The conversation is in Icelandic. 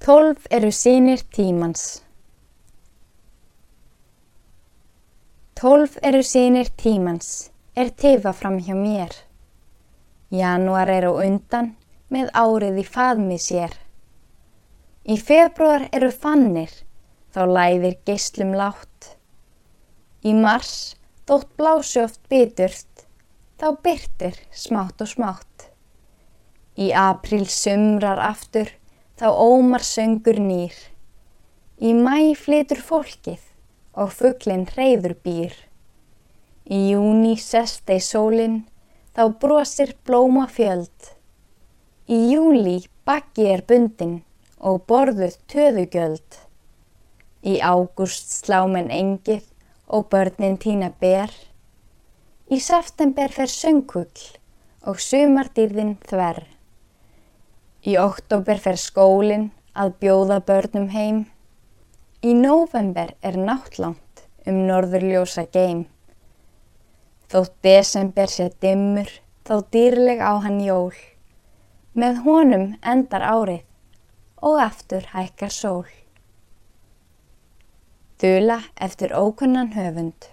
Tólf eru sínir tímans. Tólf eru sínir tímans, er tefa fram hjá mér. Janúar er á undan, með árið í faðmi sér. Í februar eru fannir, þá læðir geyslum látt. Í mars, þótt blásjóft biturt, þá byrtir smátt og smátt. Í apríl sumrar aftur, þá ómar söngur nýr. Í mæ flytur fólkið og fugglinn hreyður býr. Í júni sest þeir sólinn, þá brosir blóma fjöld. Í júli bakki er bundin og borðuð töðugjöld. Í ágúst slá menn engið og börnin týna ber. Í september fer söngkugl og sumardýrðin þverr. Í oktober fer skólinn að bjóða börnum heim. Í nóvember er náttlangt um norðurljósa geim. Þótt desember sé dimmur, þá dýrleg á hann jól. Með honum endar árið og aftur hækkar sól. Þula eftir ókunnan höfund